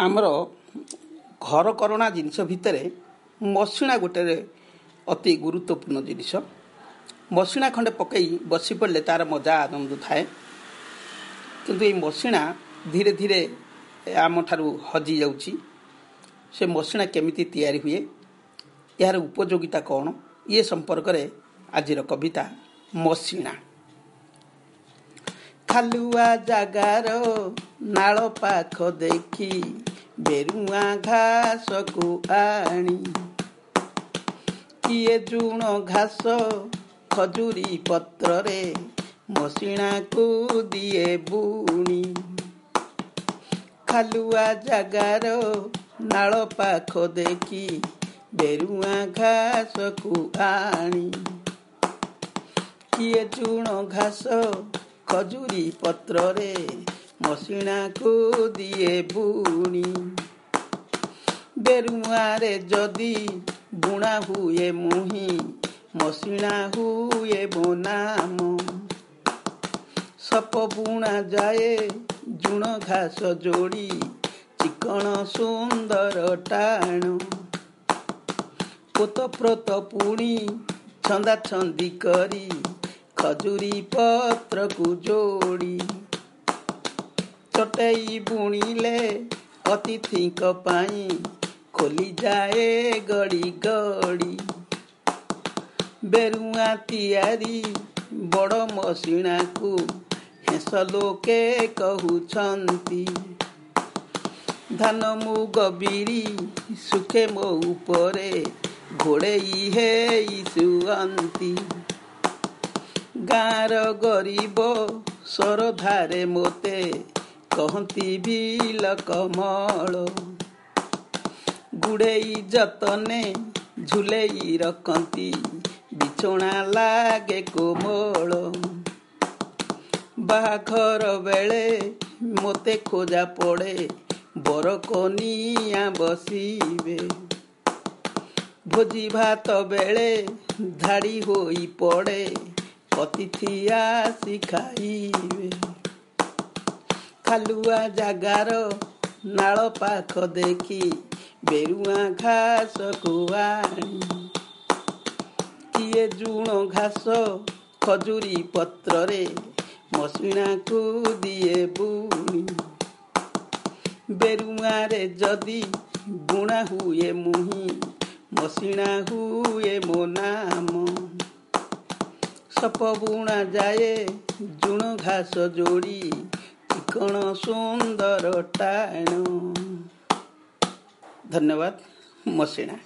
ଆମର ଘରକରଣା ଜିନିଷ ଭିତରେ ମସିଣା ଗୋଟେ ଅତି ଗୁରୁତ୍ୱପୂର୍ଣ୍ଣ ଜିନିଷ। ମସିଣା ଖଣ୍ଡେ ପକାଇ ବସି ପଡ଼ିଲେ ତା'ର ମଜା ଆନନ୍ଦ ଥାଏ। କିନ୍ତୁ ଏଇ ମସିଣା ଧୀରେ ଧୀରେ ଆମଠାରୁ ହଜିଯାଉଛି ସେ ମସିଣା କେମିତି ତିଆରି ହୁଏ ଏହାର ଉପଯୋଗିତା କ'ଣ ଇଏ ସମ୍ପର୍କରେ ଆଜିର କବିତା ମସିଣା। ଖାଲୁଆ ଜାଗାର ନାଳ ପାଖ ଦେଖି ବେରୁଆ ଘାସକୁ ଆଣି କିଏ ଜୁଣ ଘାସ ଖଜୁରୀ ପତ୍ରରେ ମସିଣାକୁ ଦିଏ ବୁଣି ଖାଲୁଆ ଜାଗାର ନାଳ ପାଖ ଦେଖି ବେରୁଆ ଘାସକୁ ଆଣି କିଏ ଜୁଣ ଘାସ ଖଜୁରୀ ପତ୍ରରେ ମସିଣାକୁ ଦିଏ ବୁଣି ବେରୁଆରେ ଯଦି ବୁଣା ହୁଏ ମୁହିଁ ମସିଣା ହୁଏ ବନାମ। ସପ ବୁଣା ଯାଏ ଜୁଣ ଘାସ ଯୋଡ଼ି ଚିକଣ ସୁନ୍ଦର ଟାଣ। ପୋତପ୍ରୋତ ପୁଣି ଛନ୍ଦା ଛନ୍ଦି କରି ଖଜୁରୀ ପତ୍ରକୁ ଯୋଡ଼ି। ଚଟେଇ ବୁଣିଲେ ଅତିଥିଙ୍କ ପାଇଁ ଖୋଲିଯାଏ ଗଡ଼ି ଗଡ଼ି। ବେରୁଆ ତିଆରି ବଡ଼ ମସିଣାକୁ ହେଁସ ଲୋକେ କହୁଛନ୍ତି। ଧାନ ମୁଗ ବିରି ସୁଖେ ମୋ ଉପରେ ଘୋଡ଼େଇ ହେଇ ଶୁଅନ୍ତି। ଗାଁର ଗରିବ ସରଧାରେ ମୋତେ କହନ୍ତି ବିଲ କମଳ ଗୁଡ଼େଇ ଯତନେ ଝୁଲେଇ ରଖନ୍ତି ବିଛଣା ଲାଗେ କୋମଳ। ବାହାଘର ବେଳେ ମୋତେ ଖୋଜା ପଡ଼େ ବର କନିଆ ବସିବେ। ଭୋଜି ଭାତ ବେଳେ ଧାଡ଼ି ହୋଇ ପଡ଼େ ଅତିଥି ଆସି ଖାଇବେ। ଖାଲୁଆ ଜାଗାର ନାଳ ପାଖ ଦେଖି ବେରୁଆ ଘାସକୁ ଆଣି। କିଏ ଜୁଣ ଘାସ ଖଜୁରୀ ପତ୍ରରେ ମସିଣାକୁ ଦିଏ ବୁଣି। ବେରୁଆରେ ଯଦି ବୁଣା ହୁଏ ମୁହିଁ ମସିଣା ହୁଏ ମୋ ନାମ। ସପ ବୁଣା ଯାଏ ଜୁଣ ଘାସ ଯୋଡ଼ି ଚିକଣ ସୁନ୍ଦର ଟାଣ ଧନ୍ୟବାଦ ମସିଣା